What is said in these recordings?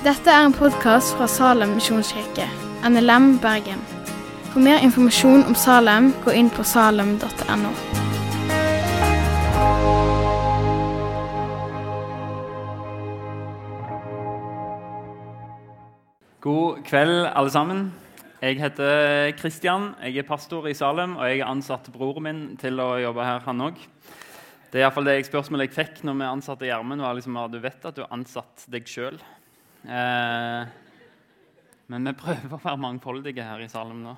Dette er en podkast fra Salem misjonskirke, NLM Bergen. For mer informasjon om Salem, gå inn på salem.no. God kveld, alle sammen. Jeg heter Kristian, jeg er pastor i Salem, og jeg har ansatt broren min til å jobbe her, han òg. Det er iallfall det jeg spørsmålet jeg fikk når vi ansatte Gjermund, var liksom, du vet at du har ansatt deg sjøl. Eh, men vi prøver å være mangfoldige her i Salem nå.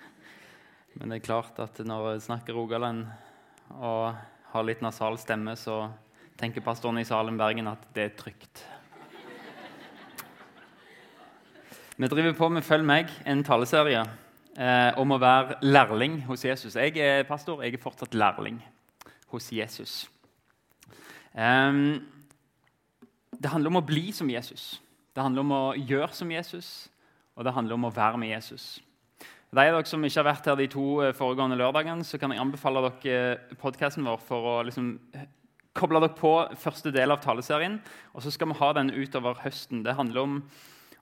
men det er klart at når jeg snakker Rogaland og har litt nasal stemme, så tenker pastoren i Salem Bergen at det er trygt. Vi driver på med Følg meg, en taleserie eh, om å være lærling hos Jesus. Jeg er pastor, jeg er fortsatt lærling hos Jesus. Um, det handler om å bli som Jesus. Det handler om å gjøre som Jesus, og det handler om å være med Jesus. De av dere som ikke har vært her de to eh, foregående lørdagene, så kan jeg anbefale dere eh, podkasten vår for å liksom eh, koble dere på første del av taleserien. Og så skal vi ha den utover høsten. Det handler om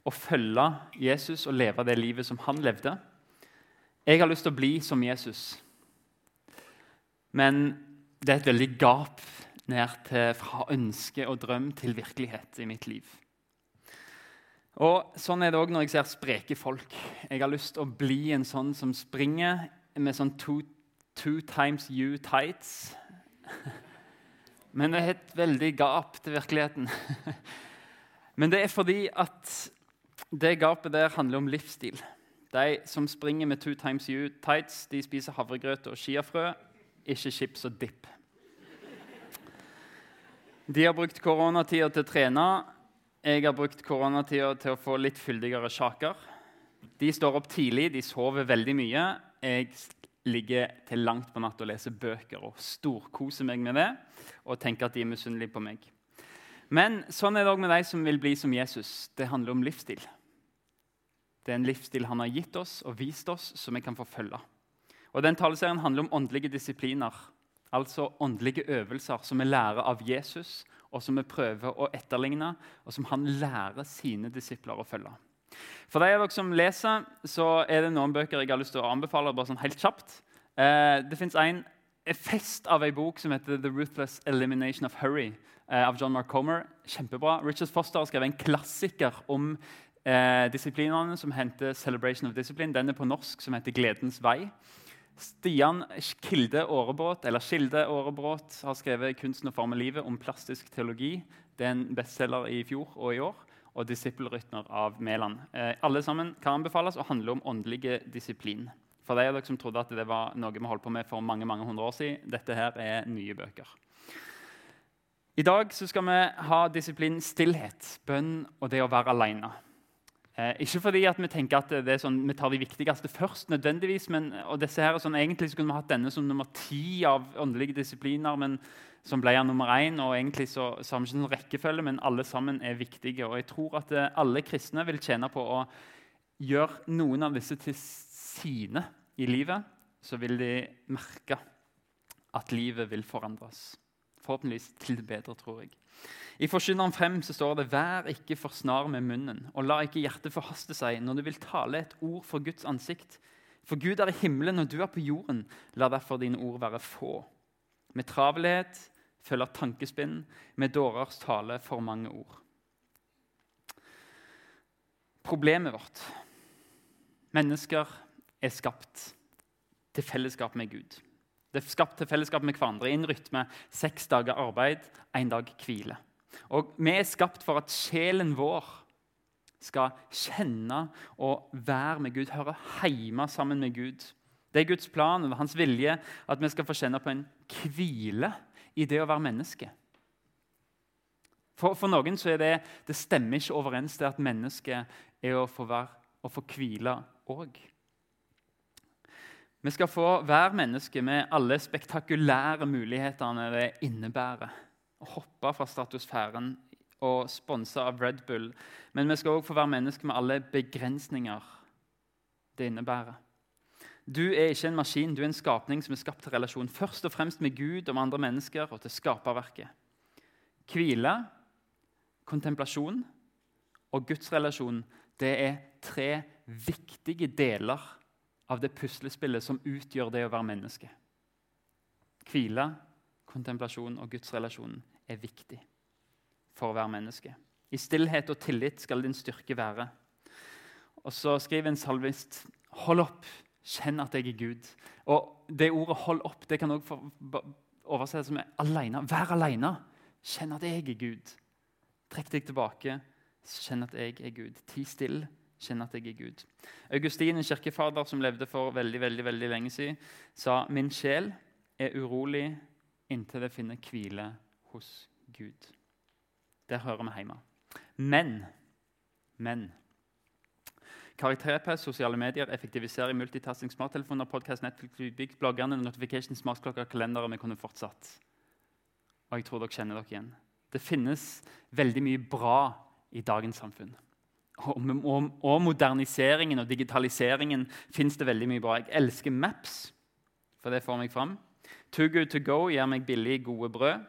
å følge Jesus og leve det livet som han levde. Jeg har lyst til å bli som Jesus. Men det er et veldig gap ned til fra ønske og drøm til virkelighet i mitt liv. Og Sånn er det òg når jeg ser spreke folk. Jeg har lyst til å bli en sånn som springer med sånn two, two times you tights. Men det er et veldig gap til virkeligheten. Men det er fordi at det gapet der handler om livsstil. De som springer med two times you tights, de spiser havregrøt og chiafrø ikke chips og dipp. De har brukt koronatida til å trene. Jeg har brukt koronatida til å få litt fyldigere sjaker. De står opp tidlig, de sover veldig mye. Jeg ligger til langt på natt og leser bøker og storkoser meg med det og tenker at de er misunnelige på meg. Men sånn er det òg med de som vil bli som Jesus. Det handler om livsstil. Det er en livsstil han har gitt oss og vist oss, som vi kan forfølge. Og den Taleserien handler om åndelige disipliner, altså åndelige øvelser som vi lærer av Jesus, og som vi prøver å etterligne, og som han lærer sine disipler å følge. For de av dere som leser, så er det noen bøker jeg har lyst til å anbefale. bare sånn helt kjapt. Eh, det fins en fest av ei bok som heter 'The Ruthless Elimination of Hurry' eh, av John Mark Comer. Kjempebra. Richard Foster har skrevet en klassiker om eh, disiplinene som heter 'Celebration of Discipline'. Den er på norsk, som heter 'Gledens vei'. Stian Kilde Aarebrot, eller Kilde Aarebrot har skrevet 'Kunsten å forme livet' om plastisk teologi. Det er en bestselger i fjor og i år. Og 'Disippelrytmer' av Mæland. Eh, alle sammen kan anbefales og handler om åndelige disiplin. For de av dere som trodde at det var noe vi holdt på med for mange mange hundre år siden, dette her er nye bøker. I dag skal vi ha disiplin stillhet, bønn og det å være aleine. Eh, ikke fordi at vi tenker at det er sånn, vi tar de viktigste først, nødvendigvis, men, og disse her er sånn, Egentlig skulle vi hatt denne som nummer ti av åndelige disipliner, men som ble han nummer én. og egentlig så, så har vi ikke noen rekkefølge, men alle sammen er viktige. og Jeg tror at eh, alle kristne vil tjene på å gjøre noen av disse til sine i livet. Så vil de merke at livet vil forandres. Forhåpentligvis til det bedre, tror jeg. I Forkynneren 5 så står det Vær ikke for snar med munnen, og la ikke hjertet forhaste seg når du vil tale et ord for Guds ansikt. For Gud er i himmelen, og du er på jorden. La derfor dine ord være få. Med travelhet følger tankespinn, med dårers tale for mange ord. Problemet vårt Mennesker er skapt til fellesskap med Gud. Det er skapt til fellesskap med hverandre i en rytme. Seks dager arbeid, én dag hvile. Og Vi er skapt for at sjelen vår skal kjenne og være med Gud, høre hjemme sammen med Gud. Det er Guds plan og hans vilje at vi skal få kjenne på en hvile i det å være menneske. For, for noen så er det, det stemmer ikke overens det at mennesket er å få, være, å hvile òg. Vi skal få hver menneske med alle spektakulære mulighetene det innebærer å hoppe fra stratosfæren og sponse av Red Bull. Men vi skal òg få være mennesker med alle begrensninger det innebærer. Du er ikke en maskin, du er en skapning som er skapt til relasjon. Først og fremst med Gud og med andre mennesker og til skaperverket. Hvile, kontemplasjon og gudsrelasjon det er tre viktige deler av det puslespillet som utgjør det å være menneske. Hvile, kontemplasjon og gudsrelasjonen er viktig for å være menneske. I stillhet og tillit skal din styrke være. Og så skriver en salvist Hold opp, kjenn at jeg er Gud. Og Det ordet 'hold opp' det kan også oversettes som alene. Vær alene. Kjenn at jeg er Gud. Trekk deg tilbake. Kjenn at jeg er Gud. Ti stille. Kjenn at jeg er Gud. Augustin, en kirkefader som levde for veldig veldig, veldig lenge siden, sa min sjel er urolig inntil det finner hvile hos Gud. Der hører vi hjemme. Men, men Karakterpress, sosiale medier, effektivisering, multitasking, smarttelefoner, podkast, Netflix, lydbygg, bloggerne, notifications, smartklokker, kalendere Vi kunne fortsatt. Og jeg tror dere kjenner dere igjen. Det finnes veldig mye bra i dagens samfunn. Og, og moderniseringen og digitaliseringen fins det veldig mye bra. Jeg elsker Maps, for det får meg fram. Too good to go gir meg billig, gode brød.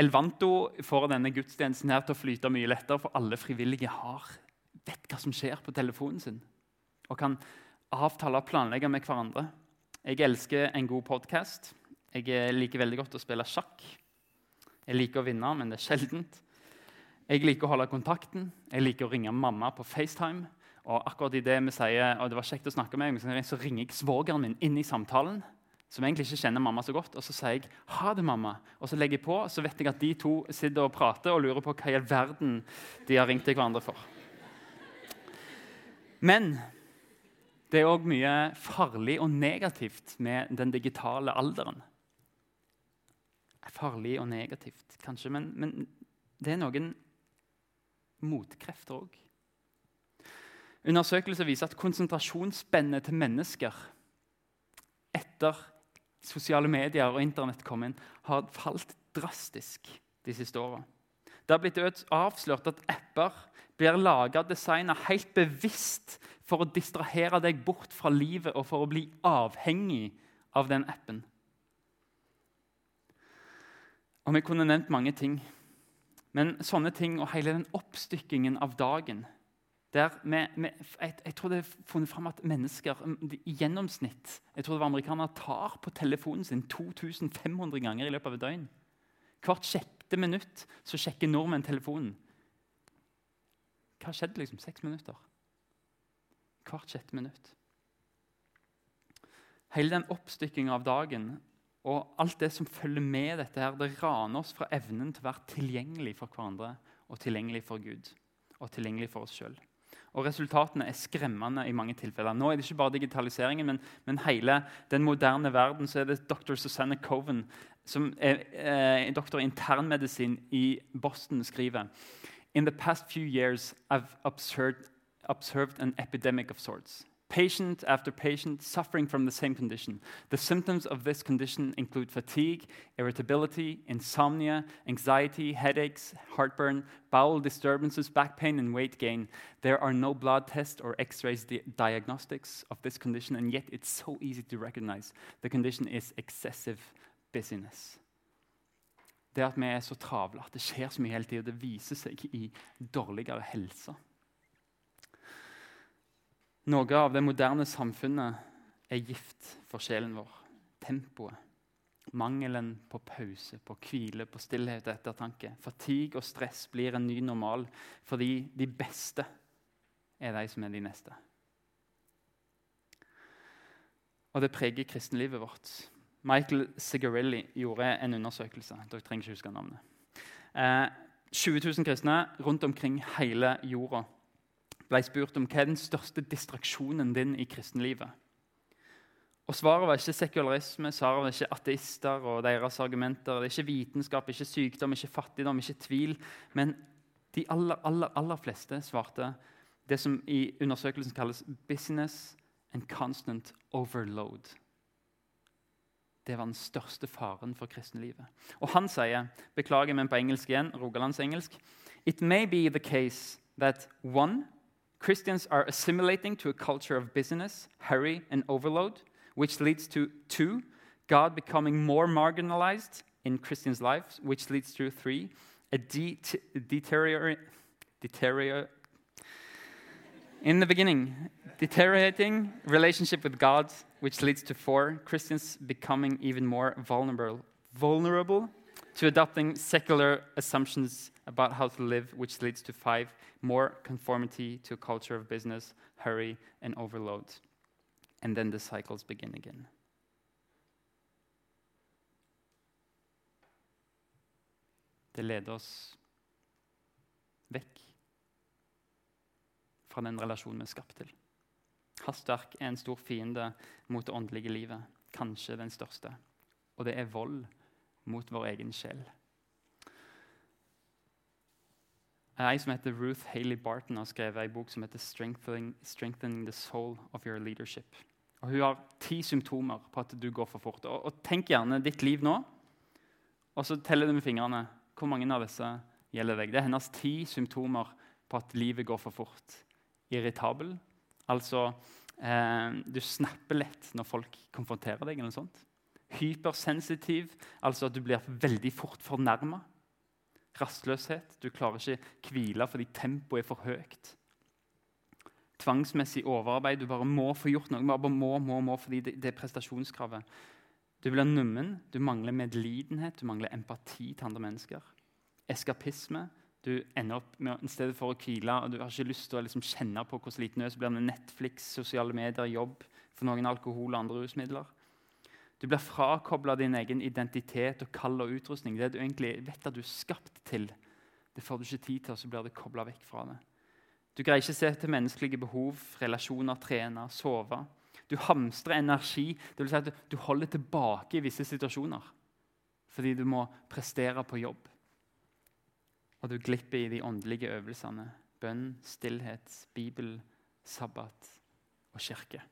Elvanto får denne gudstjenesten her til å flyte mye lettere, for alle frivillige har, vet hva som skjer på telefonen sin. Og kan avtale og planlegge med hverandre. Jeg elsker en god podkast. Jeg liker veldig godt å spille sjakk. Jeg liker å vinne, men det er sjeldent. Jeg liker å holde kontakten. Jeg liker å ringe mamma på FaceTime. Og akkurat i det vi sier, og det var kjekt å snakke med meg, så ringer jeg svogeren min inn i samtalen som egentlig ikke kjenner mamma så godt. Og så sier jeg 'ha det, mamma', og så legger jeg på. Så vet jeg at de to sitter og prater og lurer på hva i all verden de har ringt til hverandre for. Men det er òg mye farlig og negativt med den digitale alderen. Farlig og negativt, kanskje, men, men det er noen motkrefter òg. Undersøkelser viser at konsentrasjonsspennet til mennesker etter sosiale medier og Internett kom inn, har falt drastisk de siste åra. Det har blitt avslørt at apper blir laga og designa helt bevisst for å distrahere deg bort fra livet og for å bli avhengig av den appen. Og Vi kunne nevnt mange ting. Men sånne ting og hele den oppstykkingen av dagen der vi, vi, jeg, jeg, tror det er funnet fram at mennesker i gjennomsnitt jeg tror det var amerikanere, tar på telefonen sin 2500 ganger i løpet av et døgn. Hvert sjette minutt så sjekker nordmenn telefonen. Hva skjedde liksom? Seks minutter. Hvert sjette minutt. Hele den oppstykkinga av dagen og alt det som følger med dette, her, det raner oss fra evnen til å være tilgjengelig for hverandre og tilgjengelig for Gud og tilgjengelig for oss sjøl. Og Resultatene er skremmende i mange tilfeller. Nå er det ikke bare digitaliseringen, men, men hele den moderne verden. så er det dr. Susanne Coven, som er eh, doktor i internmedisin i Boston, skriver In the past few years I've observed, observed an epidemic of sorts. Patient after patient suffering from the same condition. The symptoms of this condition include fatigue, irritability, insomnia, anxiety, headaches, heartburn, bowel disturbances, back pain, and weight gain. There are no blood tests or x rays di diagnostics of this condition, and yet it's so easy to recognize. The condition is excessive busyness. Det at vi er så travle, at det skjer så mye hele tida, det viser seg i dårligere helse. Noe av det moderne samfunnet er gift for sjelen vår. Tempoet. Mangelen på pause, på hvile, på stillhet og ettertanke. Fatigue og stress blir en ny normal fordi de beste er de som er de neste. Og det preger kristenlivet vårt. Michael Sigarilli gjorde en undersøkelse. Dere trenger ikke huske navnet. Eh, 20 000 kristne rundt omkring hele jorda ble spurt om hva er den største distraksjonen din i kristenlivet. Og Svaret var ikke sekularisme, svaret var ikke ateister og deres argumenter. Det er ikke vitenskap, ikke sykdom, ikke fattigdom, ikke tvil. Men de aller, aller, aller fleste svarte det som i undersøkelsen kalles 'business and constant overload'. Det var den største faren for kristenlivet. Og han sier, beklager, men på engelsk igjen, rogalandsengelsk It may be the case that one Christians are assimilating to a culture of busyness, hurry, and overload, which leads to two, God becoming more marginalized in Christians' lives, which leads to three, a de deteriorate. In the beginning, deteriorating relationship with God, which leads to four Christians becoming even more vulnerable, vulnerable to adopting secular assumptions about how to live, which leads to five more conformity to a culture of business, hurry, and overload. And then the cycles begin again. Det leder oss vekk fra den relasjonen vi er skapt til. Hastverk er en stor fiende mot det åndelige livet, kanskje den største. Og det er vold mot vår egen sjel. Ei som heter Ruth Haley Barton, har skrevet en bok som heter 'Strengthening, Strengthening the Soul of Your Leadership'. Og Hun har ti symptomer på at du går for fort. Og, og Tenk gjerne ditt liv nå, og så teller du med fingrene. Hvor mange av disse gjelder deg? Det er hennes ti symptomer på at livet går for fort. Irritabel, altså eh, du snapper lett når folk konfronterer deg. eller noe sånt. Hypersensitiv, altså at du blir veldig fort fornærma. Rastløshet. Du klarer ikke hvile fordi tempoet er for høyt. Tvangsmessig overarbeid. Du bare må få gjort noe. bare må, må, må, fordi det, er prestasjonskravet. Du blir nummen, du mangler medlidenhet, du mangler empati til andre mennesker. Eskapisme. Du ender opp med, I stedet for å hvile og du har ikke lyst til å liksom kjenne på hvor sliten du er, så blir det Netflix, sosiale medier, jobb, for noen alkohol og andre rusmidler. Du blir frakobla din egen identitet og kall og utrustning. Det du egentlig vet at du er skapt til, det får du ikke tid til, og så blir du kobla vekk fra det. Du greier ikke se til menneskelige behov, relasjoner, trene, sove. Du hamstrer energi. Det vil si at du holder tilbake i visse situasjoner fordi du må prestere på jobb. Og du glipper i de åndelige øvelsene bønn, stillhet, Bibel, sabbat og kirke.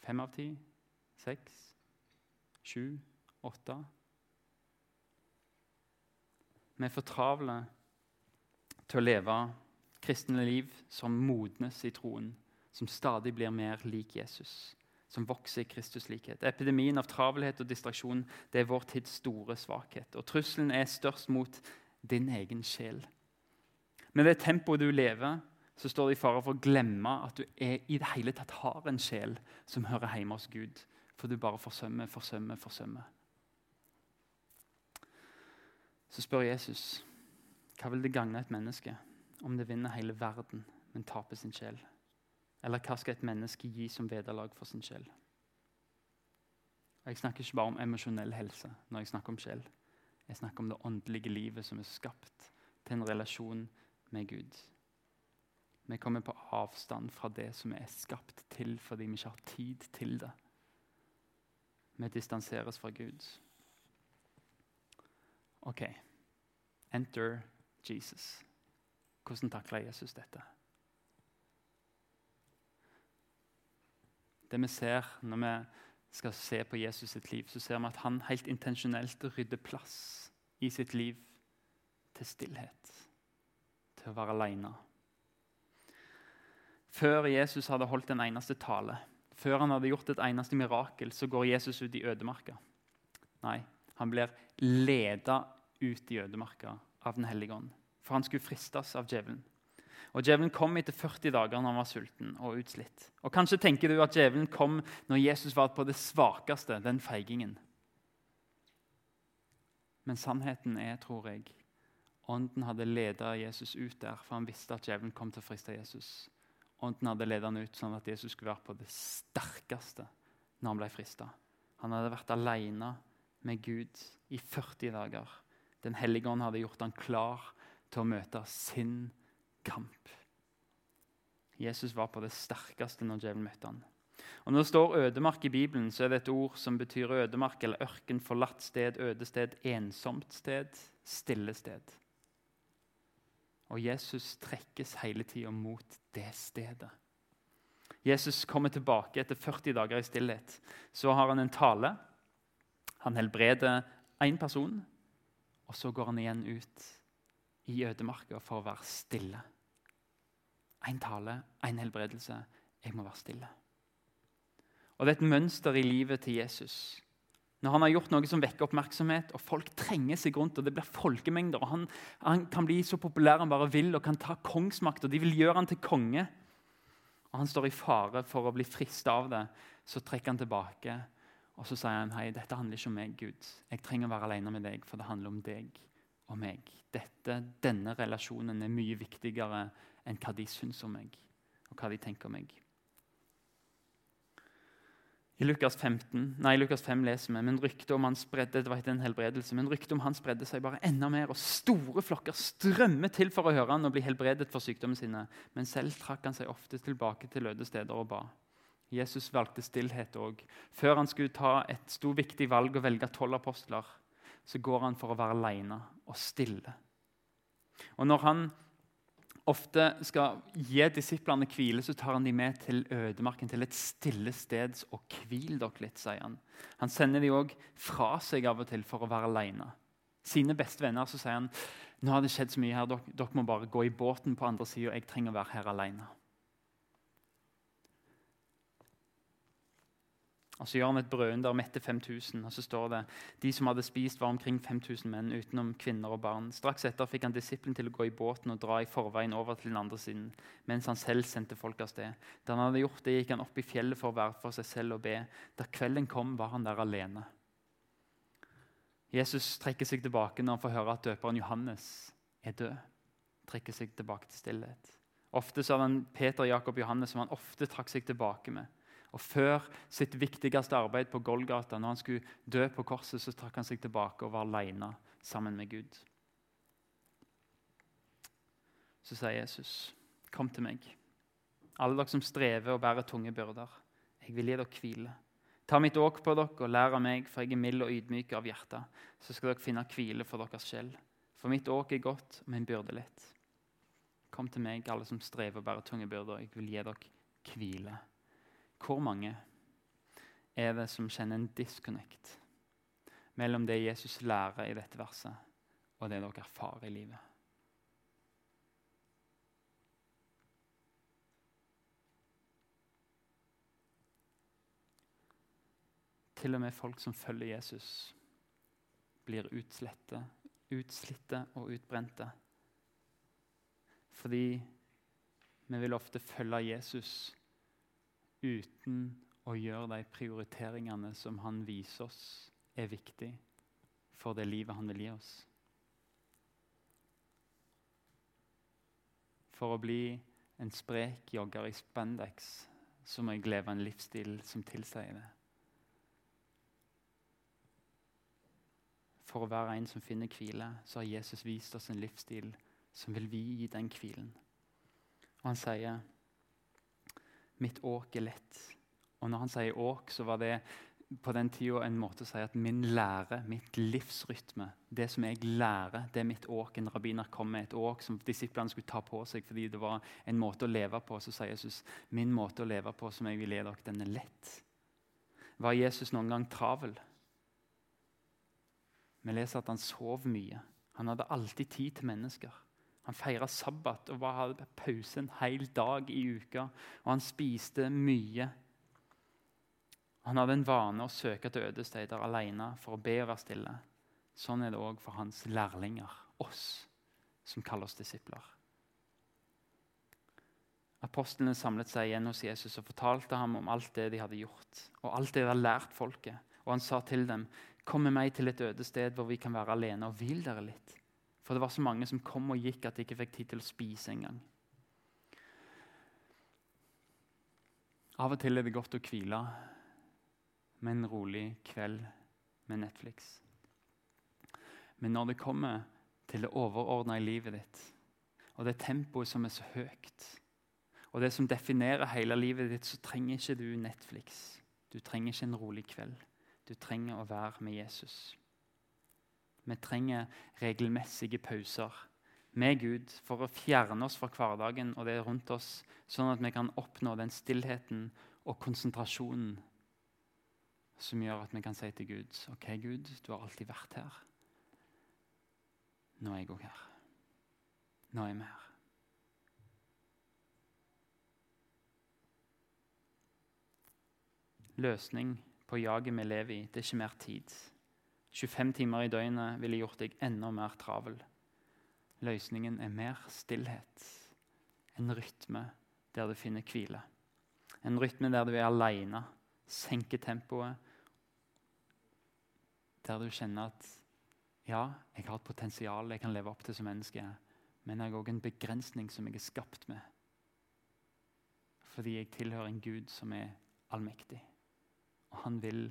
Fem av ti? Seks? Sju? Åtte? Vi er for travle til å leve kristne liv som modnes i troen, som stadig blir mer lik Jesus, som vokser i Kristus likhet. Epidemien av travelhet og distraksjon det er vår tids store svakhet. Og trusselen er størst mot din egen sjel. Med det tempoet du lever, så står det i fare for å glemme at du er, i det hele tatt har en sjel som hører hjemme hos Gud. For du bare forsømmer, forsømmer, forsømmer. Så spør Jesus hva vil det gagne et menneske om det vinner hele verden, men taper sin sjel? Eller hva skal et menneske gi som vederlag for sin sjel? Jeg snakker ikke bare om emosjonell helse når jeg snakker om sjel. Jeg snakker om det åndelige livet som er skapt til en relasjon med Gud. Vi kommer på avstand fra det som er skapt til fordi vi ikke har tid til det. Vi distanseres fra Gud. OK. Enter Jesus. Hvordan takler Jesus dette? Det vi ser når vi skal se på Jesus sitt liv, så ser vi at han helt intensjonelt rydder plass i sitt liv til stillhet, til å være aleine. Før Jesus hadde holdt en eneste tale, før han hadde gjort et eneste mirakel, så går Jesus ut i ødemarka. Nei, han blir leda ut i ødemarka av Den hellige ånd. For han skulle fristes av djevelen. Og Djevelen kom etter 40 dager når han var sulten og utslitt. Og Kanskje tenker du at djevelen kom når Jesus var på det svakeste, den feigingen. Men sannheten er, tror jeg, Ånden hadde leda Jesus ut der, for han visste at djevelen kom til å friste Jesus. Ånden hadde ledet han ut sånn at Jesus skulle være på det sterkeste når han ble frista. Han hadde vært alene med Gud i 40 dager. Den hellige ånd hadde gjort han klar til å møte sin kamp. Jesus var på det sterkeste når djevelen møtte han. Og Når det står ødemark i Bibelen, så er det et ord som betyr ødemark eller ørken, forlatt sted, ødested, ensomt sted, stille sted. Og Jesus trekkes hele tida mot det stedet. Jesus kommer tilbake etter 40 dager i stillhet. Så har han en tale. Han helbreder én person, og så går han igjen ut i ødemarka for å være stille. Én tale, én helbredelse. Jeg må være stille. Og Det er et mønster i livet til Jesus Når han har gjort noe som vekker oppmerksomhet, og folk trenger seg rundt, og det blir folkemengder, og han, han kan bli så populær han bare vil og kan ta kongsmakt, og de vil gjøre han til konge, og han står i fare for å bli frista av det, så trekker han tilbake. Og så sier han hei, dette handler ikke om meg, Gud. Jeg trenger å være alene med deg, for det handler om deg og meg. Dette, denne relasjonen er mye viktigere enn hva de syns om meg, og hva de tenker om meg. I Lukas, 15, nei, Lukas 5 leser vi men ryktet om han spredde, det var en helbredelse, men ryktet om han spredde seg bare enda mer, og store flokker strømmet til for å høre han og bli helbredet for sykdommene sine. Men selv trakk han seg ofte tilbake til løde steder og ba. Jesus valgte stillhet òg. Før han skulle ta et stort, viktig valg og velge tolv apostler, så går han for å være alene og stille. Og når han ofte skal gi disiplene hvile, så tar han dem med til ødemarken, til et stille sted. Og hvil dere litt, sier han. Han sender dem òg fra seg av og til for å være alene. Sine beste venner så sier han nå har det skjedd så mye her, dere, dere må bare gå i båten på andre sida. Jeg trenger å være her alene. Og Så gjør han et brødunder, mette 5000. Og så står det de som hadde spist, var omkring 5000 menn, utenom kvinner og barn. Straks etter fikk han disippelen til å gå i båten og dra i forveien over til den andre siden, mens han selv sendte folk av sted. Da han hadde gjort det, gikk han opp i fjellet for å være for seg selv og be. Da kvelden kom, var han der alene. Jesus trekker seg tilbake når han får høre at døperen Johannes er død. Trekker seg tilbake til stillhet. Ofte så hadde han Peter, Jakob og Johannes som han ofte trakk seg tilbake med. Og Før sitt viktigste arbeid på Golgata, når han skulle dø på korset, så trakk han seg tilbake og var alene sammen med Gud. Så sier Jesus, 'Kom til meg, alle dere som strever og bærer tunge byrder. Jeg vil gi dere hvile.' Ta mitt åk på dere og lær av meg, for jeg er mild og ydmyk av hjerte. Så skal dere finne hvile for deres sjel. For mitt åk er godt, og min byrde lett. Kom til meg, alle som strever og bærer tunge byrder. Jeg vil gi dere hvile. Hvor mange er det som kjenner en disconnect mellom det Jesus lærer i dette verset, og det dere erfarer i livet? Til og med folk som følger Jesus, blir utslette, utslitte og utbrente. Fordi vi vil ofte følge Jesus uten å gjøre de prioriteringene som han viser oss er viktig for det livet han vil gi oss. For å bli en sprek jogger i spandex så må jeg leve en livsstil som tilsier det. For å være en som finner hvile, så har Jesus vist oss en livsstil som vil gi den hvilen. Og han sier Mitt åk er lett. Og når han sier åk, så var det på den tida en måte å si at min lære, mitt livsrytme, det som jeg lærer, det er mitt åk. En rabbiner kom med et åk som disiplene skulle ta på seg fordi det var en måte å leve på. Så sier Jesus min måte å leve på som jeg vil gi dere, den er lett. Var Jesus noen gang travel? Vi leser at han sov mye. Han hadde alltid tid til mennesker. Han feira sabbat og hadde pause en hel dag i uka. Og han spiste mye. Han hadde en vane å søke til øde steder alene for å be og være stille. Sånn er det òg for hans lærlinger, oss som kaller oss disipler. Apostlene samlet seg igjen hos Jesus og fortalte ham om alt det de hadde gjort, og alt det de hadde lært folket. Og han sa til dem, 'Kom med meg til et øde sted hvor vi kan være alene, og hvil dere litt.' For det var så mange som kom og gikk at de ikke fikk tid til å spise engang. Av og til er det godt å hvile med en rolig kveld med Netflix. Men når det kommer til det overordna i livet ditt, og det tempoet som er så høyt, og det som definerer hele livet ditt, så trenger ikke du Netflix. Du trenger ikke en rolig kveld. Du trenger å være med Jesus. Vi trenger regelmessige pauser med Gud for å fjerne oss fra hverdagen og det rundt oss, sånn at vi kan oppnå den stillheten og konsentrasjonen som gjør at vi kan si til Gud OK, Gud, du har alltid vært her. Nå er jeg òg her. Nå er vi her. Løsning på jaget vi lever i. Det er ikke mer tid. 25 timer i døgnet ville gjort deg enda mer travel. Løsningen er mer stillhet. En rytme der du finner hvile. En rytme der du er aleine, senker tempoet. Der du kjenner at ja, jeg har et potensial jeg kan leve opp til som menneske, men jeg har òg en begrensning som jeg er skapt med. Fordi jeg tilhører en Gud som er allmektig. Og han vil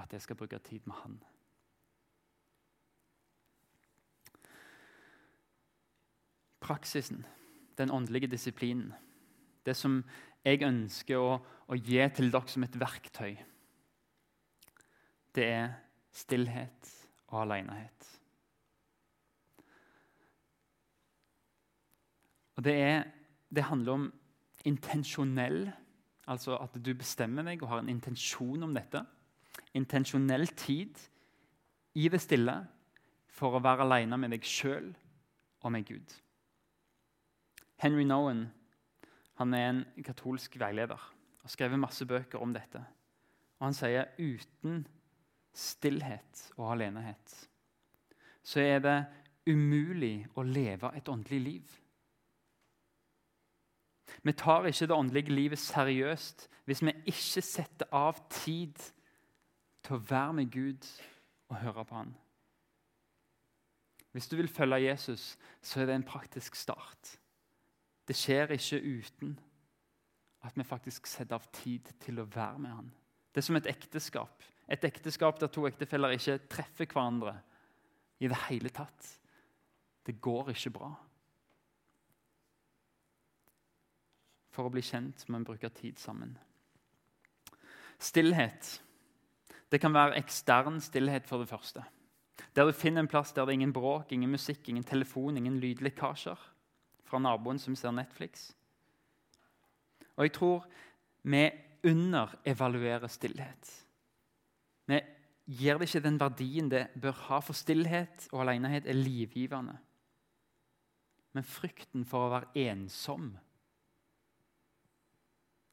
at jeg skal bruke tid med han. Praksisen, den åndelige disiplinen, det som jeg ønsker å, å gi til dere som et verktøy, det er stillhet og alenehet. Og det, er, det handler om intensjonell, altså at du bestemmer deg og har en intensjon om dette. Intensjonell tid i det stille for å være alene med deg sjøl og med Gud. Henry Nowen han er en katolsk veileder og har skrevet masse bøker om dette. Og Han sier uten stillhet og alenehet så er det umulig å leve et åndelig liv. Vi tar ikke det åndelige livet seriøst hvis vi ikke setter av tid til å være med Gud og høre på Han. Hvis du vil følge Jesus, så er det en praktisk start. Det skjer ikke uten at vi faktisk setter av tid til å være med han. Det er som et ekteskap. Et ekteskap der to ektefeller ikke treffer hverandre i det hele tatt. Det går ikke bra. For å bli kjent må en bruke tid sammen. Stillhet. Det kan være ekstern stillhet for det første. Der du finner en plass der det er ingen bråk, ingen musikk, ingen telefon, ingen lydlekkasjer fra naboen som ser Netflix. Og jeg tror vi underevaluerer stillhet. Vi gir det ikke den verdien det bør ha, for stillhet og alenehet er livgivende. Men frykten for å være ensom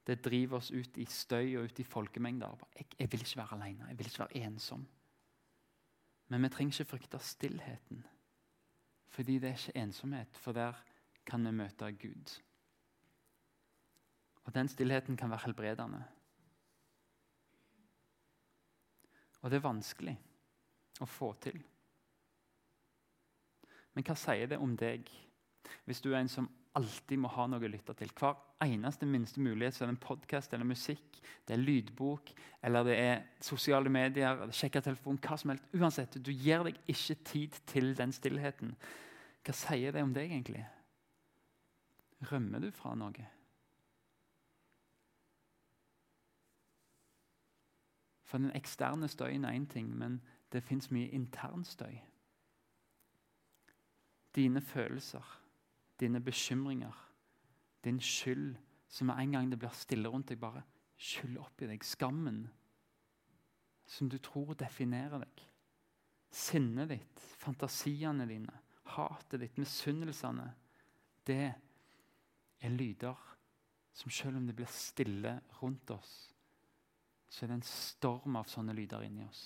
det driver oss ut i støy og ut i folkemengder. Jeg, jeg vil ikke være alene, jeg vil ikke være ensom. Men vi trenger ikke frykte stillheten, fordi det er ikke ensomhet. For der kan vi møte Gud. Og Den stillheten kan være helbredende. Og det er vanskelig å få til. Men hva sier det om deg hvis du er en som alltid må ha noe å lytte til? Hver eneste minste mulighet så er det en podkast eller musikk, det er lydbok eller det er sosiale medier, sjekke telefon, hva som helst. Uansett, du gir deg ikke tid til den stillheten. Hva sier det om deg egentlig? Rømmer du fra noe? For den eksterne støyen er én ting, men det fins mye intern støy. Dine følelser, dine bekymringer, din skyld, som med en gang det blir stille rundt deg, bare skyller opp i deg. Skammen som du tror definerer deg. Sinnet ditt, fantasiene dine, hatet ditt, misunnelsene. Det er lyder som selv om det blir stille rundt oss, så er det en storm av sånne lyder inni oss.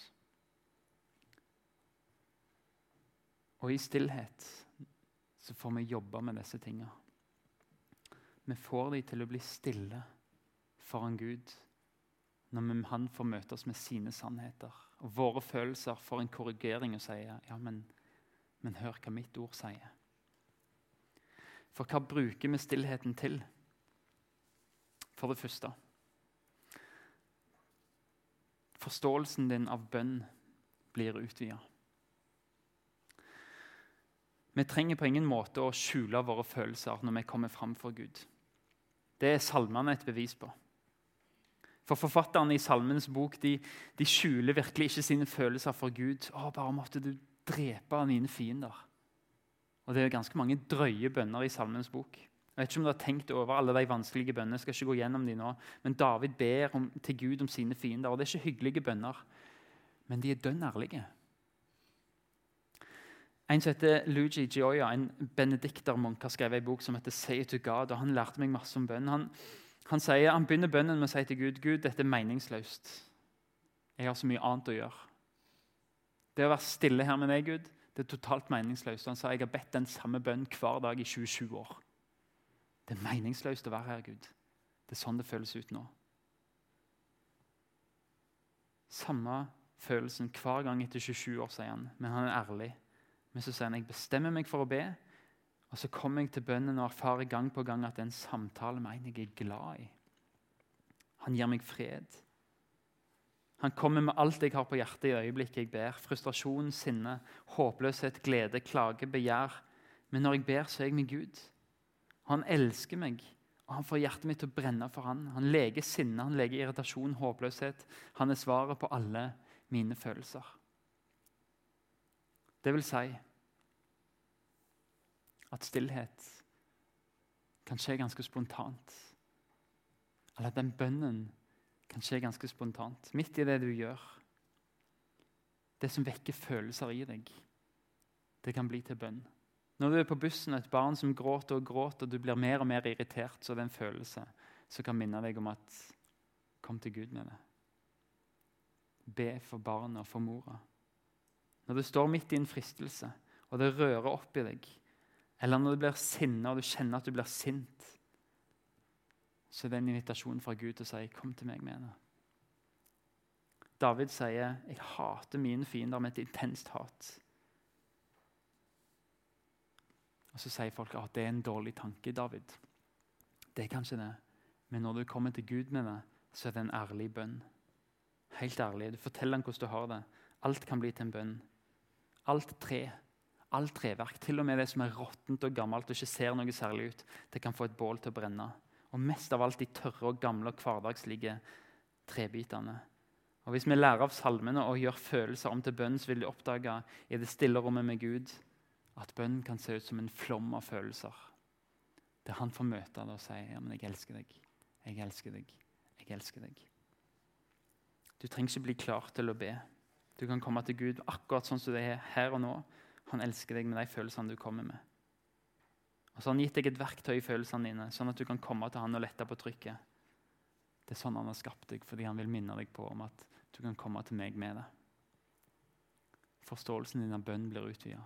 Og i stillhet så får vi jobbe med disse tinga. Vi får dem til å bli stille foran Gud når han får møte oss med sine sannheter. Og våre følelser får en korrigering og sier ja, men, men hør hva mitt ord sier. For hva bruker vi stillheten til? For det første Forståelsen din av bønn blir utvida. Vi trenger på ingen måte å skjule våre følelser når vi kommer fram for Gud. Det er salmene et bevis på. For Forfatterne i Salmenes bok de, de skjuler virkelig ikke sine følelser for Gud. Å, bare måtte du drepe mine fiender. Og Det er ganske mange drøye bønner i Salmens bok. Jeg vet ikke om du har tenkt over alle de vanskelige bønnene. Skal ikke gå gjennom de nå. Men David ber om, til Gud om sine fiender. og Det er ikke hyggelige bønner, men de er dønn ærlige. En som heter Luigi Gioia, en benediktermunk, har skrevet en bok som heter 'Say to God'. og Han lærte meg masse om bønn. Han, Han, sier, han begynner bønnen med å si til Gud Gud, dette er meningsløst. Jeg har så mye annet å gjøre. Det å være stille her med deg, Gud, det er totalt meningsløst. Han sa jeg har bedt den samme bønnen hver dag i 27 år. Det er meningsløst å være her, Gud. Det er sånn det føles ut nå. Samme følelsen hver gang etter 27 år, sier han. Men han er ærlig. Men så sier han jeg bestemmer meg for å be, og så kommer jeg til bønnen og erfarer gang på gang at det er en samtale med en jeg er glad i. Han gir meg fred. Han kommer med alt jeg har på hjertet i øyeblikket jeg ber. Frustrasjon, sinne, håpløshet, glede, klage, begjær. Men når jeg ber, så er jeg med Gud. Han elsker meg, og han får hjertet mitt til å brenne for han. Han leger sinne, han leger irritasjon, håpløshet. Han er svaret på alle mine følelser. Det vil si at stillhet kan skje ganske spontant. Eller at den bønnen kan skje ganske spontant. Midt i det du gjør. Det som vekker følelser i deg, det kan bli til bønn. Når du er på bussen og et barn som gråter og gråter, og du blir mer og mer irritert, så er det en følelse som kan minne deg om at Kom til Gud med det. Be for barnet og for mora. Når du står midt i en fristelse, og det rører opp i deg, eller når du blir sinna og du kjenner at du blir sint, så er det en invitasjon fra Gud til å si 'Kom til meg med det'. David sier 'Jeg hater mine fiender med et intenst hat'. Og Så sier folk at det er en dårlig tanke, David. Det er kanskje det, men når du kommer til Gud med det, så er det en ærlig bønn. Helt ærlig. Du forteller ham hvordan du har det. Alt kan bli til en bønn. Alt tre, alt treverk, til og med det som er råttent og gammelt og ikke ser noe særlig ut, det kan få et bål til å brenne. Og mest av alt de tørre og gamle og hverdagslige trebitene. Og Hvis vi lærer av salmene og gjør følelser om til bønn, så vil de oppdage i det stille rommet med Gud at bønn kan se ut som en flom av følelser. Der han får møte det og si ja, men 'Jeg elsker deg. Jeg elsker deg. Jeg elsker deg'. Du trenger ikke bli klar til å be. Du kan komme til Gud akkurat sånn som det er her og nå. Han elsker deg med de følelsene du kommer med. Og så har han gitt deg et verktøy i følelsene dine, sånn at du kan komme til han og lette på trykket. Det er sånn han har skapt deg, fordi han vil minne deg på om at du kan komme til meg med det. Forståelsen din av bønn blir utvida.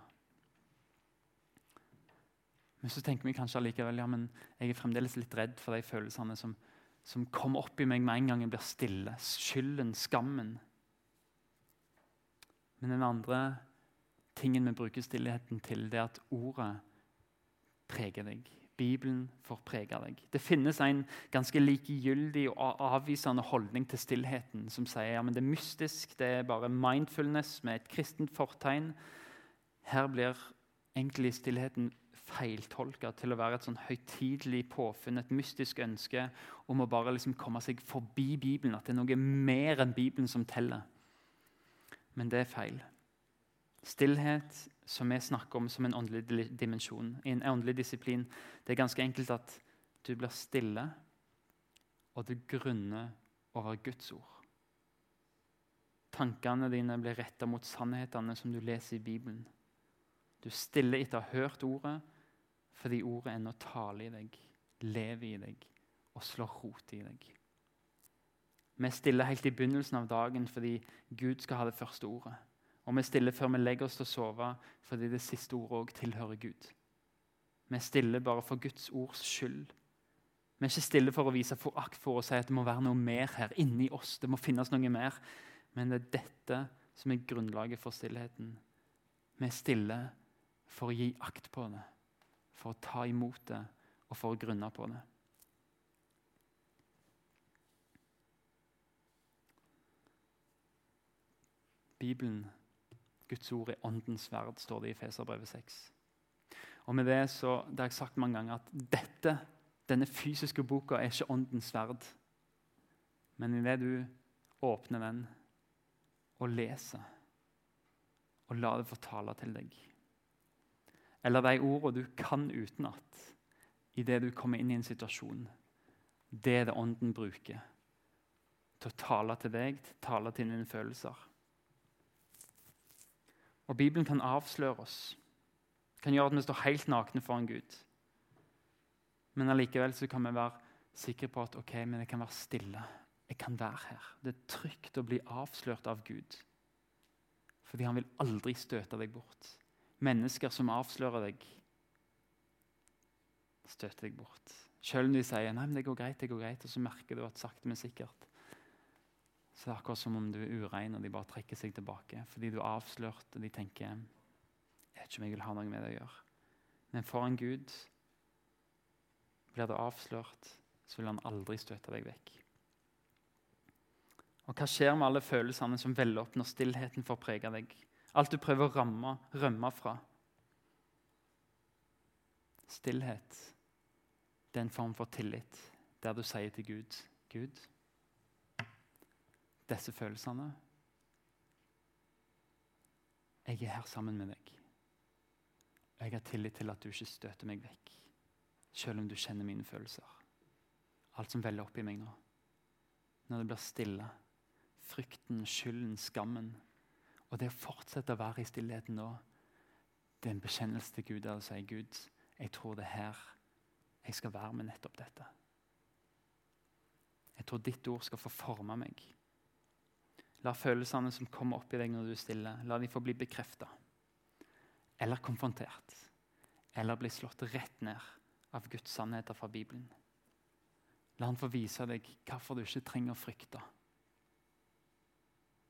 Men så tenker vi kanskje allikevel ja, men jeg er fremdeles litt redd for de følelsene som, som kommer opp i meg med en gang jeg blir stille. Skylden, skammen, men den andre tingen vi bruker stillheten til, det er at ordet preger deg. Bibelen får prege deg. Det finnes en ganske likegyldig og avvisende holdning til stillheten, som sier ja, men det er mystisk, det er bare mindfulness med et kristent fortegn. Her blir egentlig stillheten feiltolka til å være et sånn høytidelig påfunn, et mystisk ønske om å bare liksom komme seg forbi Bibelen. At det er noe mer enn Bibelen som teller. Men det er feil. Stillhet, som vi snakker om som en åndelig dimensjon, en åndelig disiplin, det er ganske enkelt at du blir stille, og du grunner over Guds ord. Tankene dine blir retta mot sannhetene som du leser i Bibelen. Du stiller etter å ha hørt ordet, fordi ordet ennå taler i deg, lever i deg og slår rot i deg. Vi stiller helt i begynnelsen av dagen fordi Gud skal ha det første ordet. Og vi stiller før vi legger oss til å sove fordi det siste ordet òg tilhører Gud. Vi stiller bare for Guds ords skyld. Vi er ikke stille for å vise forakt for å si at det må være noe mer her inni oss. det må finnes noe mer. Men det er dette som er grunnlaget for stillheten. Vi er stille for å gi akt på det, for å ta imot det og for å grunne på det. Bibelen, Guds ord, er åndens verd, står det i Feserbrevet 6. Og med Det så, det har jeg sagt mange ganger at dette, denne fysiske boka er ikke åndens verd. Men i det du åpner den og leser, og lar det fortale til deg Eller de ordene du kan utenat idet du kommer inn i en situasjon, det er det ånden bruker til å tale til deg, til å tale til dine følelser. Og Bibelen kan avsløre oss, kan gjøre at vi står helt nakne foran Gud. Men allikevel så kan vi være sikre på at ok, men jeg kan være stille. Jeg kan være her. Det er trygt å bli avslørt av Gud. Fordi han vil aldri støte deg bort. Mennesker som avslører deg, støter deg bort. Selv om de sier nei, men det går greit, det går greit, og så merker du at sakte, men sikkert så det er akkurat som om du er urein, og de bare trekker seg tilbake. Fordi du er avslørt, og de tenker jeg vet ikke om jeg vil ha noe med det å gjøre. Men foran Gud blir du avslørt, så vil han aldri støte deg vekk. Og Hva skjer med alle følelsene som veller opp når stillheten får prege deg? Alt du prøver å ramme, rømme fra. Stillhet det er en form for tillit, der du sier til Gud Gud, disse følelsene Jeg er her sammen med deg. Jeg har tillit til at du ikke støter meg vekk, selv om du kjenner mine følelser. Alt som veller opp i meg nå. Når det blir stille. Frykten, skylden, skammen. Og det å fortsette å være i stillheten nå, det er en bekjennelse til Gud der å sier Gud, jeg tror det er her jeg skal være med nettopp dette. Jeg tror ditt ord skal få forme meg. La følelsene som kommer opp i deg når du er stille, la de få bli bekrefta. Eller konfrontert. Eller bli slått rett ned av Guds sannheter fra Bibelen. La han få vise deg hvorfor du ikke trenger å frykte.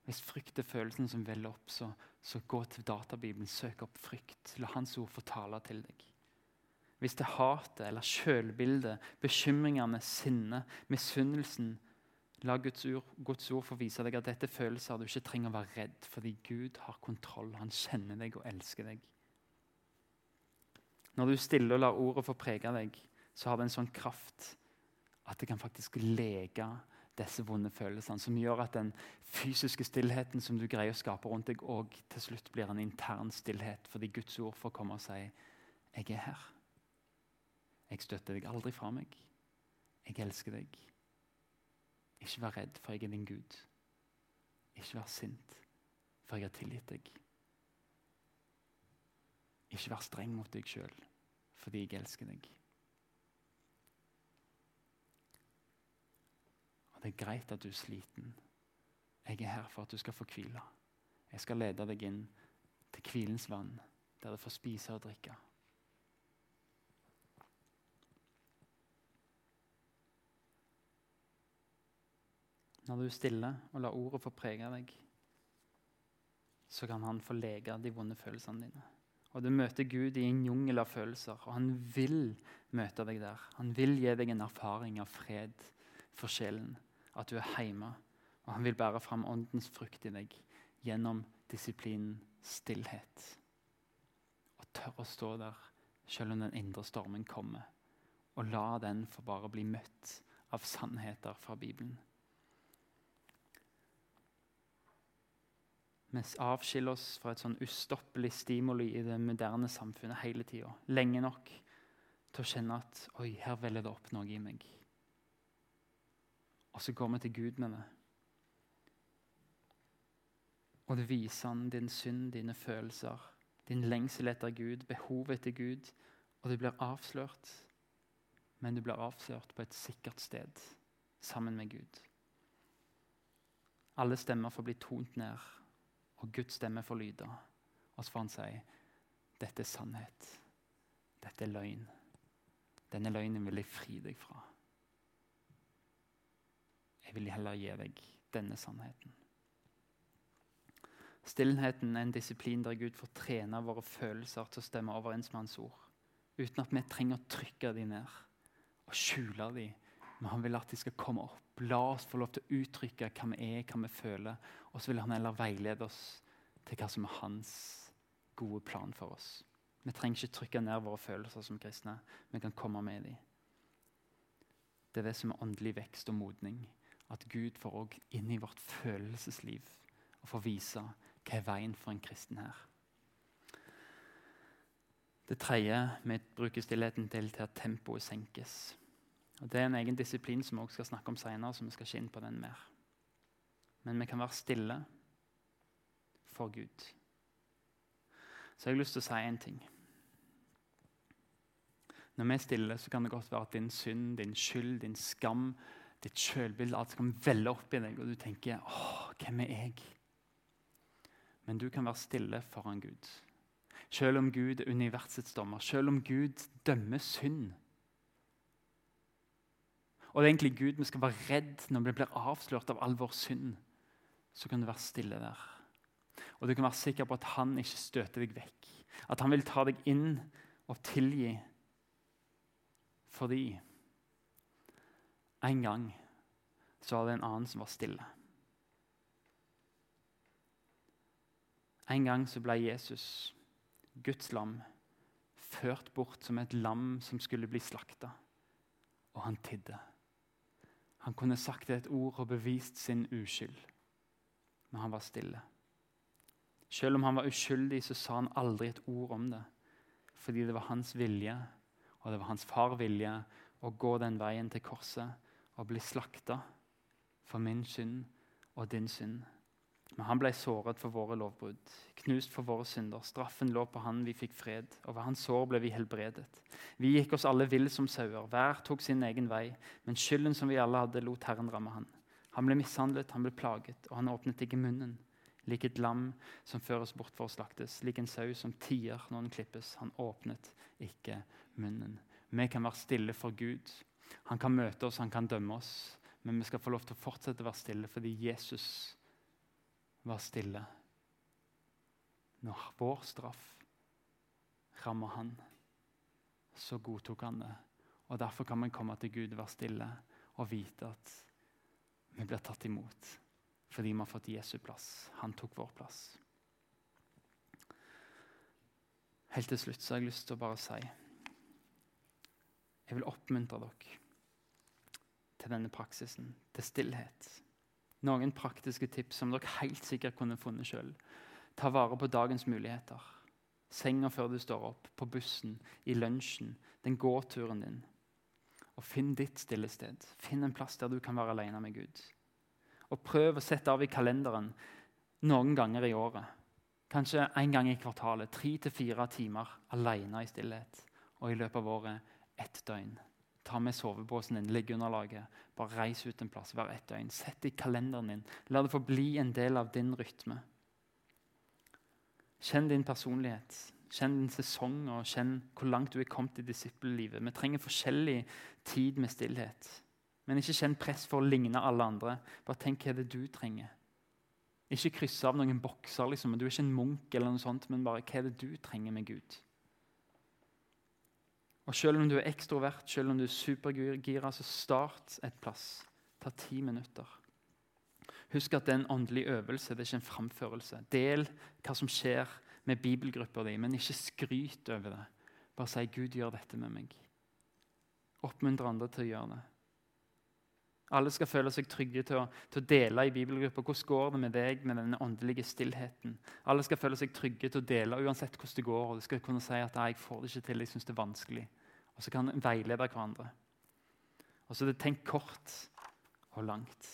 Hvis frykt er følelsen som veller opp, så, så gå til databibelen, søk opp frykt. La Hans ord få tale til deg. Hvis det er hatet eller sjølbildet, bekymringene, sinnet, misunnelsen La Guds ord, Guds ord få vise deg at dette er følelser du ikke trenger å være redd, fordi Gud har kontroll. Han kjenner deg og elsker deg. Når du stiller og lar ordet få prege deg, så har det en sånn kraft at det kan faktisk lege disse vonde følelsene, som gjør at den fysiske stillheten som du greier å skape rundt deg, og til slutt blir en intern stillhet, fordi Guds ord får komme og si 'Jeg er her'. Jeg støtter deg aldri fra meg. Jeg elsker deg. Ikke vær redd, for jeg er din Gud. Ikke vær sint, for jeg har tilgitt deg. Ikke vær streng mot deg sjøl, fordi jeg elsker deg. Og Det er greit at du er sliten. Jeg er her for at du skal få hvile. Jeg skal lede deg inn til hvilens vann, der du får spise og drikke. Når du er stille og lar ordet få prege deg, så kan han få lege de vonde følelsene dine. Og Du møter Gud i en jungel av følelser, og han vil møte deg der. Han vil gi deg en erfaring av fred for sjelen at du er hjemme. Og han vil bære fram åndens frukt i deg gjennom disiplinen stillhet. Og tørre å stå der selv om den indre stormen kommer. Og la den få bare bli møtt av sannheter fra Bibelen. Vi avskiller oss fra et sånn ustoppelig stimuli i det moderne samfunnet hele tida. Lenge nok til å kjenne at oi, her veller det opp noe i meg. Og så går vi til Gud med det. Og det viser han din synd, dine følelser, din lengsel etter Gud, behovet etter Gud. Og du blir avslørt, men du blir avslørt på et sikkert sted sammen med Gud. Alle stemmer får bli tont ned, og Guds stemme får lyde. Og så får han si dette er sannhet. Dette er løgn. Denne løgnen vil jeg fri deg fra. Jeg vil heller gi deg denne sannheten. Stillheten er en disiplin der Gud får trene våre følelser til å stemme overens med Hans ord. Uten at vi trenger å trykke dem ned og skjule dem. Men han vil at de skal komme opp. La oss få lov til å uttrykke hva vi er, hva vi føler. Og så vil han heller veilede oss til hva som er hans gode plan for oss. Vi trenger ikke trykke ned våre følelser som kristne. Vi kan komme med dem. Det er det som er åndelig vekst og modning at Gud får òg inn i vårt følelsesliv og får vise hva er veien for en kristen her. Det tredje vi bruker stillheten til, til at tempoet senkes. Og Det er en egen disiplin som vi også skal snakke om senere, så vi skal ikke inn på den mer. Men vi kan være stille for Gud. Så jeg har lyst til å si én ting. Når vi er stille, så kan det godt være at din synd, din skyld, din skam, ditt sjølbilde alt kan velle opp i deg, og du tenker 'Å, hvem er jeg?' Men du kan være stille foran Gud. Selv om Gud er universets dommer, selv om Gud dømmer synd. Og det er egentlig Gud vi skal være redd når vi blir avslørt av all vår synd. Så kan du være stille der. Og du kan være sikker på at han ikke støter deg vekk. At han vil ta deg inn og tilgi. Fordi en gang så var det en annen som var stille. En gang så ble Jesus, Guds lam, ført bort som et lam som skulle bli slakta. Og han tidde. Han kunne sagt et ord og bevist sin uskyld, men han var stille. Selv om han var uskyldig, så sa han aldri et ord om det. Fordi det var hans vilje, og det var hans far vilje, å gå den veien til korset og bli slakta for min synd og din synd. Men han ble såret for våre lovbrudd, knust for våre synder. Straffen lå på han, vi fikk fred. og ved hans sår ble vi helbredet. Vi gikk oss alle vill som sauer. Hver tok sin egen vei. Men skylden som vi alle hadde, lot Herren ramme han. Han ble mishandlet, han ble plaget, og han åpnet ikke munnen. Lik et lam som føres bort for å slaktes, lik en sau som tier når den klippes. Han åpnet ikke munnen. Vi kan være stille for Gud. Han kan møte oss, han kan dømme oss. Men vi skal få lov til å fortsette å være stille fordi Jesus var stille når vår straff rammer han. Så godtok han det. Og Derfor kan vi komme til Gud være stille og vite at vi blir tatt imot fordi vi har fått Jesu plass. Han tok vår plass. Helt til slutt så har jeg lyst til å bare si Jeg vil oppmuntre dere til denne praksisen, til stillhet. Noen praktiske tips som dere helt sikkert kunne funnet sjøl. Ta vare på dagens muligheter. Senga før du står opp, på bussen, i lunsjen, den gåturen din. Og Finn ditt stille sted. Finn en plass der du kan være alene med Gud. Og Prøv å sette av i kalenderen noen ganger i året. Kanskje en gang i kvartalet. Tre til fire timer alene i stillhet. Og i løpet av året ett døgn. Ta med sovepåsen din, liggeunderlaget. Bare reis ut en plass hver ett døgn. Sett det i kalenderen din. La det få bli en del av din rytme. Kjenn din personlighet. Kjenn din sesong, og kjenn hvor langt du er kommet i disippellivet. Vi trenger forskjellig tid med stillhet. Men ikke kjenn press for å ligne alle andre. Bare tenk hva det er du trenger. Ikke krysse av noen bokser. Liksom. Du er ikke en munk, eller noe sånt, men bare hva er det du trenger med Gud. Og Selv om du er ekstrovert, selv om du er supergira, så start et plass. Ta ti minutter. Husk at det er en åndelig øvelse, det er ikke en framførelse. Del hva som skjer med bibelgruppa di, men ikke skryt over det. Bare si 'Gud gjør dette med meg'. Oppmuntre andre til å gjøre det. Alle skal føle seg trygge til å, til å dele i bibelgrupper. Hvordan går det med deg med denne åndelige stillheten? Alle skal føle seg trygge til å dele uansett hvordan det går. og Du skal kunne si at 'jeg får det ikke til, jeg syns det er vanskelig'. Og så kan en veilede hverandre. Og så er det tenk kort og langt.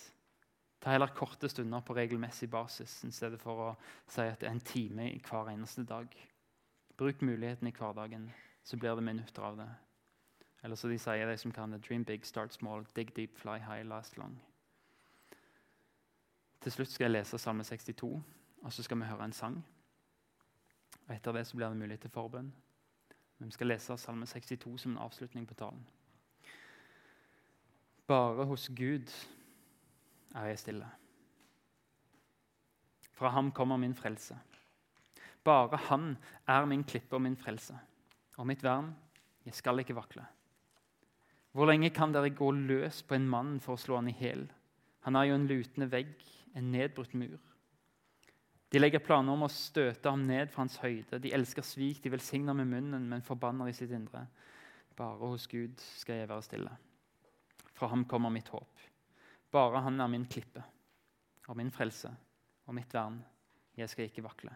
Ta heller korte stunder på regelmessig basis i stedet for å si at det er en time i hver eneste dag. Bruk muligheten i hverdagen, så blir det minutter av det. Eller så de sier, de som kan det, dream big, start small, dig deep, fly high, last long. Til slutt skal jeg lese Salme 62, og så skal vi høre en sang. Og Etter det så blir det mulighet til forbønn. Vi skal lese Salme 62 som en avslutning på talen. Bare hos Gud er jeg stille. Fra ham kommer min frelse. Bare han er min klippe og min frelse. Og mitt vern, jeg skal ikke vakle. Hvor lenge kan dere gå løs på en mann for å slå han i hjel? Han er jo en lutende vegg, en nedbrutt mur. De legger planer om å støte ham ned fra hans høyde. De elsker svik, de velsigner med munnen, men forbanner i sitt indre. Bare hos Gud skal jeg være stille. Fra ham kommer mitt håp. Bare han er min klippe og min frelse og mitt vern. Jeg skal ikke vakle.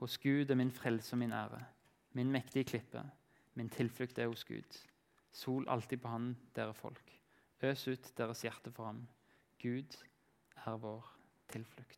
Hos Gud er min frelse og min ære. Min mektige klippe. Min tilflukt er hos Gud. Sol alltid på han, dere folk. Øs ut deres hjerte for ham. Gud er vår tilflukt.